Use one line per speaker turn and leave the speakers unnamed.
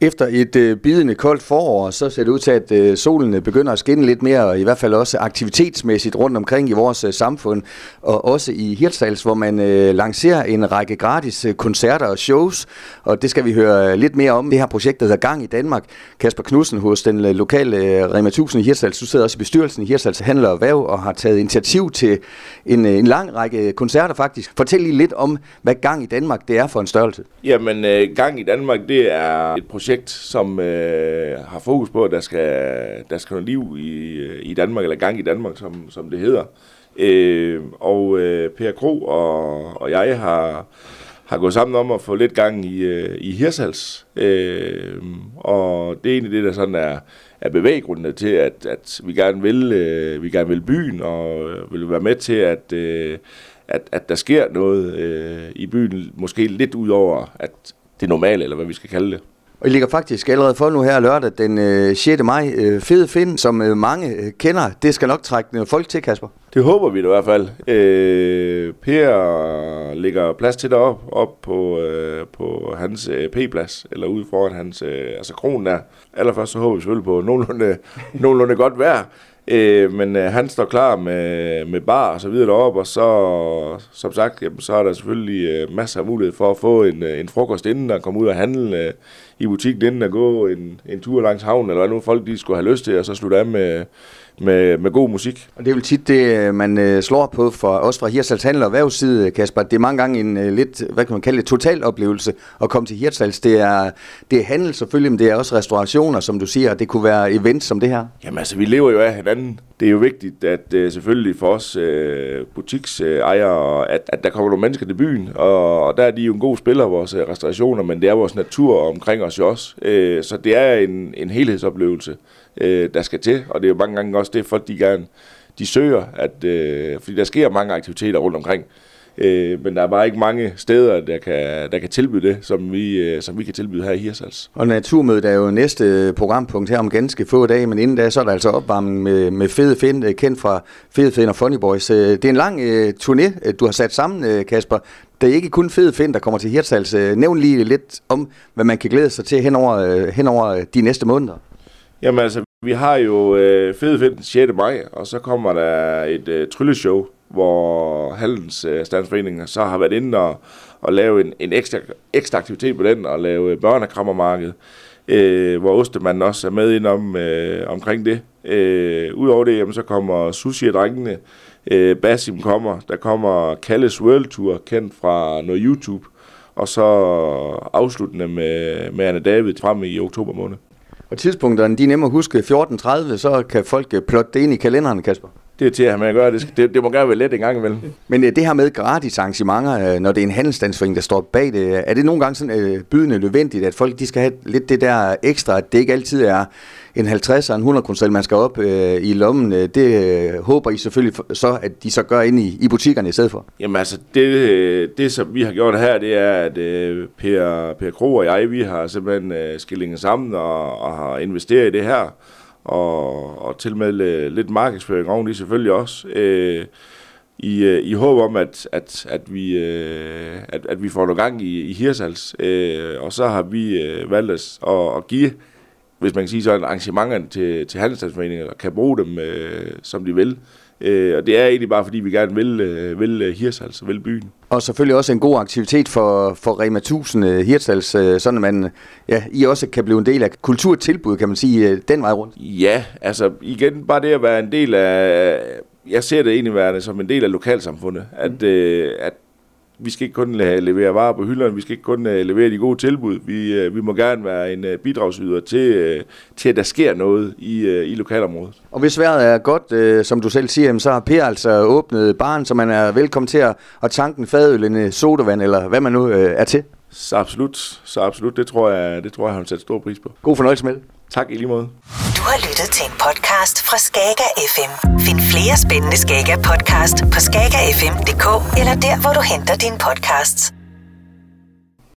Efter et øh, bidende koldt forår, så ser det ud til, at øh, solen øh, begynder at skinne lidt mere, og i hvert fald også aktivitetsmæssigt rundt omkring i vores øh, samfund, og også i Hirtshals, hvor man øh, lancerer en række gratis øh, koncerter og shows, og det skal vi høre øh, lidt mere om. Det her projekt, der hedder Gang i Danmark. Kasper Knudsen hos den øh, lokale øh, Rema 1000 i Hirtshals, du sidder også i bestyrelsen i Hirtshals Handler og Væv, og har taget initiativ til en, øh, en lang række koncerter faktisk. Fortæl lige lidt om, hvad Gang i Danmark det er for en størrelse.
Jamen, øh, Gang i Danmark, det er et projekt, projekt, som øh, har fokus på, at der skal, der skal noget liv i, i Danmark, eller gang i Danmark, som, som det hedder. Øh, og øh, Per Kro og, og jeg har, har gået sammen om at få lidt gang i, øh, i Hirsals. Øh, og det er egentlig det, der sådan er, er bevæggrundene til, at, at vi, gerne vil, øh, vi gerne vil byen, og øh, vil være med til, at, øh, at, at der sker noget øh, i byen, måske lidt ud over at det normale, eller hvad vi skal kalde det.
Og I ligger faktisk allerede for nu her lørdag den øh, 6. maj. Øh, Fede Finn, som øh, mange øh, kender, det skal nok trække folk til, Kasper.
Det håber vi da i hvert fald. Øh, per ligger plads til derop op på, øh, på hans øh, P-plads, eller ude foran hans øh, altså kronen der. Allerførst så håber vi selvfølgelig på nogenlunde, nogenlunde godt vejr. Øh, men øh, han står klar med, med bar og så videre deroppe, og så, som sagt, jamen, så er der selvfølgelig øh, masser af mulighed for at få en, øh, en frokost inden der komme ud og handle øh, i butikken, inden at gå en, en tur langs havnen, eller hvad nu folk de skulle have lyst til, og så slutte af med, med, med god musik.
Og det er vel tit det, øh, man øh, slår på for os fra Hirtshals Handel og Erhvervsside, Kasper. Det er mange gange en øh, lidt, hvad kan man kalde det, total oplevelse at komme til Hirtshals. Det er, det er handel selvfølgelig, men det er også restaurationer, som du siger, og det kunne være events som det her.
Jamen altså, vi lever jo af hinanden. Det er jo vigtigt, at uh, selvfølgelig for os uh, butiksejere, at, at der kommer nogle mennesker til byen, og, og der er de jo en god spiller, vores restaurationer, men det er vores natur omkring os jo også. Uh, så det er en, en helhedsoplevelse øh, der skal til, og det er jo mange gange også det, folk de gerne de søger, at, øh, fordi der sker mange aktiviteter rundt omkring, øh, men der er bare ikke mange steder, der kan, der kan tilbyde det, som vi, øh, som vi kan tilbyde her i Hirsals.
Og Naturmødet er jo næste programpunkt her om ganske få dage, men inden da, så er der altså opvarmning med, med Fede Find, øh, kendt fra Fede Find og Funny Boys. Øh, det er en lang øh, turné, du har sat sammen, øh, Kasper. Det er ikke kun Fede Find, der kommer til Hirsals. Nævn lige lidt om, hvad man kan glæde sig til hen over, hen over de næste måneder.
Jamen altså, vi har jo øh, Fede Find 6. maj, og så kommer der et øh, trylleshow, hvor Hallens øh, standsforening så har været inde og, og lave en, en ekstra, ekstra aktivitet på den, og lave børnekrammermarked, øh, hvor Ostemanden også er med ind om, øh, omkring det. Øh, Udover det, jamen, så kommer Sushi-drengene, øh, Basim kommer, der kommer Kalles World Tour, kendt fra noget YouTube, og så afsluttende med, med Anne David frem i oktober måned.
Og tidspunkterne, de er nemme at huske. 14.30, så kan folk øh, plotte det ind i kalenderen, Kasper.
Det er til at have med at gøre. Det, det, det må gerne være let en gang imellem.
Men øh, det her med gratis arrangementer, øh, når det er en handelsstandsforening, der står bag det, er det nogle gange sådan bydende nødvendigt, at folk de skal have lidt det der ekstra, at det ikke altid er en 50 og en 100 kroner man skal op øh, i lommen. Det øh, håber I selvfølgelig så, at de så gør ind i, i butikkerne i stedet for.
Jamen altså, det, det som vi har gjort her, det er, at øh, Per, per Kro og jeg, vi har simpelthen øh, skillinget sammen og, og har investeret i det her. Og, og til med lidt markedsføring oveni selvfølgelig også. Øh, i, øh, i håb om, at, at, at, vi, øh, at, at vi får noget gang i, i Hirsals. Øh, og så har vi øh, valgt at, at give hvis man kan sige sådan, arrangementerne til, til handelsstandsforeninger kan bruge dem, øh, som de vil. Øh, og det er egentlig bare, fordi vi gerne vil, øh, vil øh, Hirtshals og vil byen.
Og selvfølgelig også en god aktivitet for, for Rema 1000 øh, Hirtshals, øh, sådan at man, ja, I også kan blive en del af kulturtilbud, kan man sige, øh, den vej rundt.
Ja, altså igen, bare det at være en del af, jeg ser det egentlig værende som en del af lokalsamfundet, at, mm. øh, at vi skal ikke kun levere varer på hylderne, vi skal ikke kun øh, levere de gode tilbud. Vi, øh, vi må gerne være en øh, bidragsyder til, til, at der sker noget i, i lokalområdet.
Og hvis vejret er godt, som du selv siger, så har Per altså åbnet baren, så man er velkommen til at, at tanke en fadøl, en sodavand, eller hvad man nu er til.
Så absolut, så absolut. Det tror jeg, det tror jeg, han sætter stor pris på.
God fornøjelse med det.
Tak i lige måde.
Du har lyttet til en podcast fra Skager FM. Find flere spændende Skager podcast på skagerfm.dk eller der, hvor du henter dine podcasts.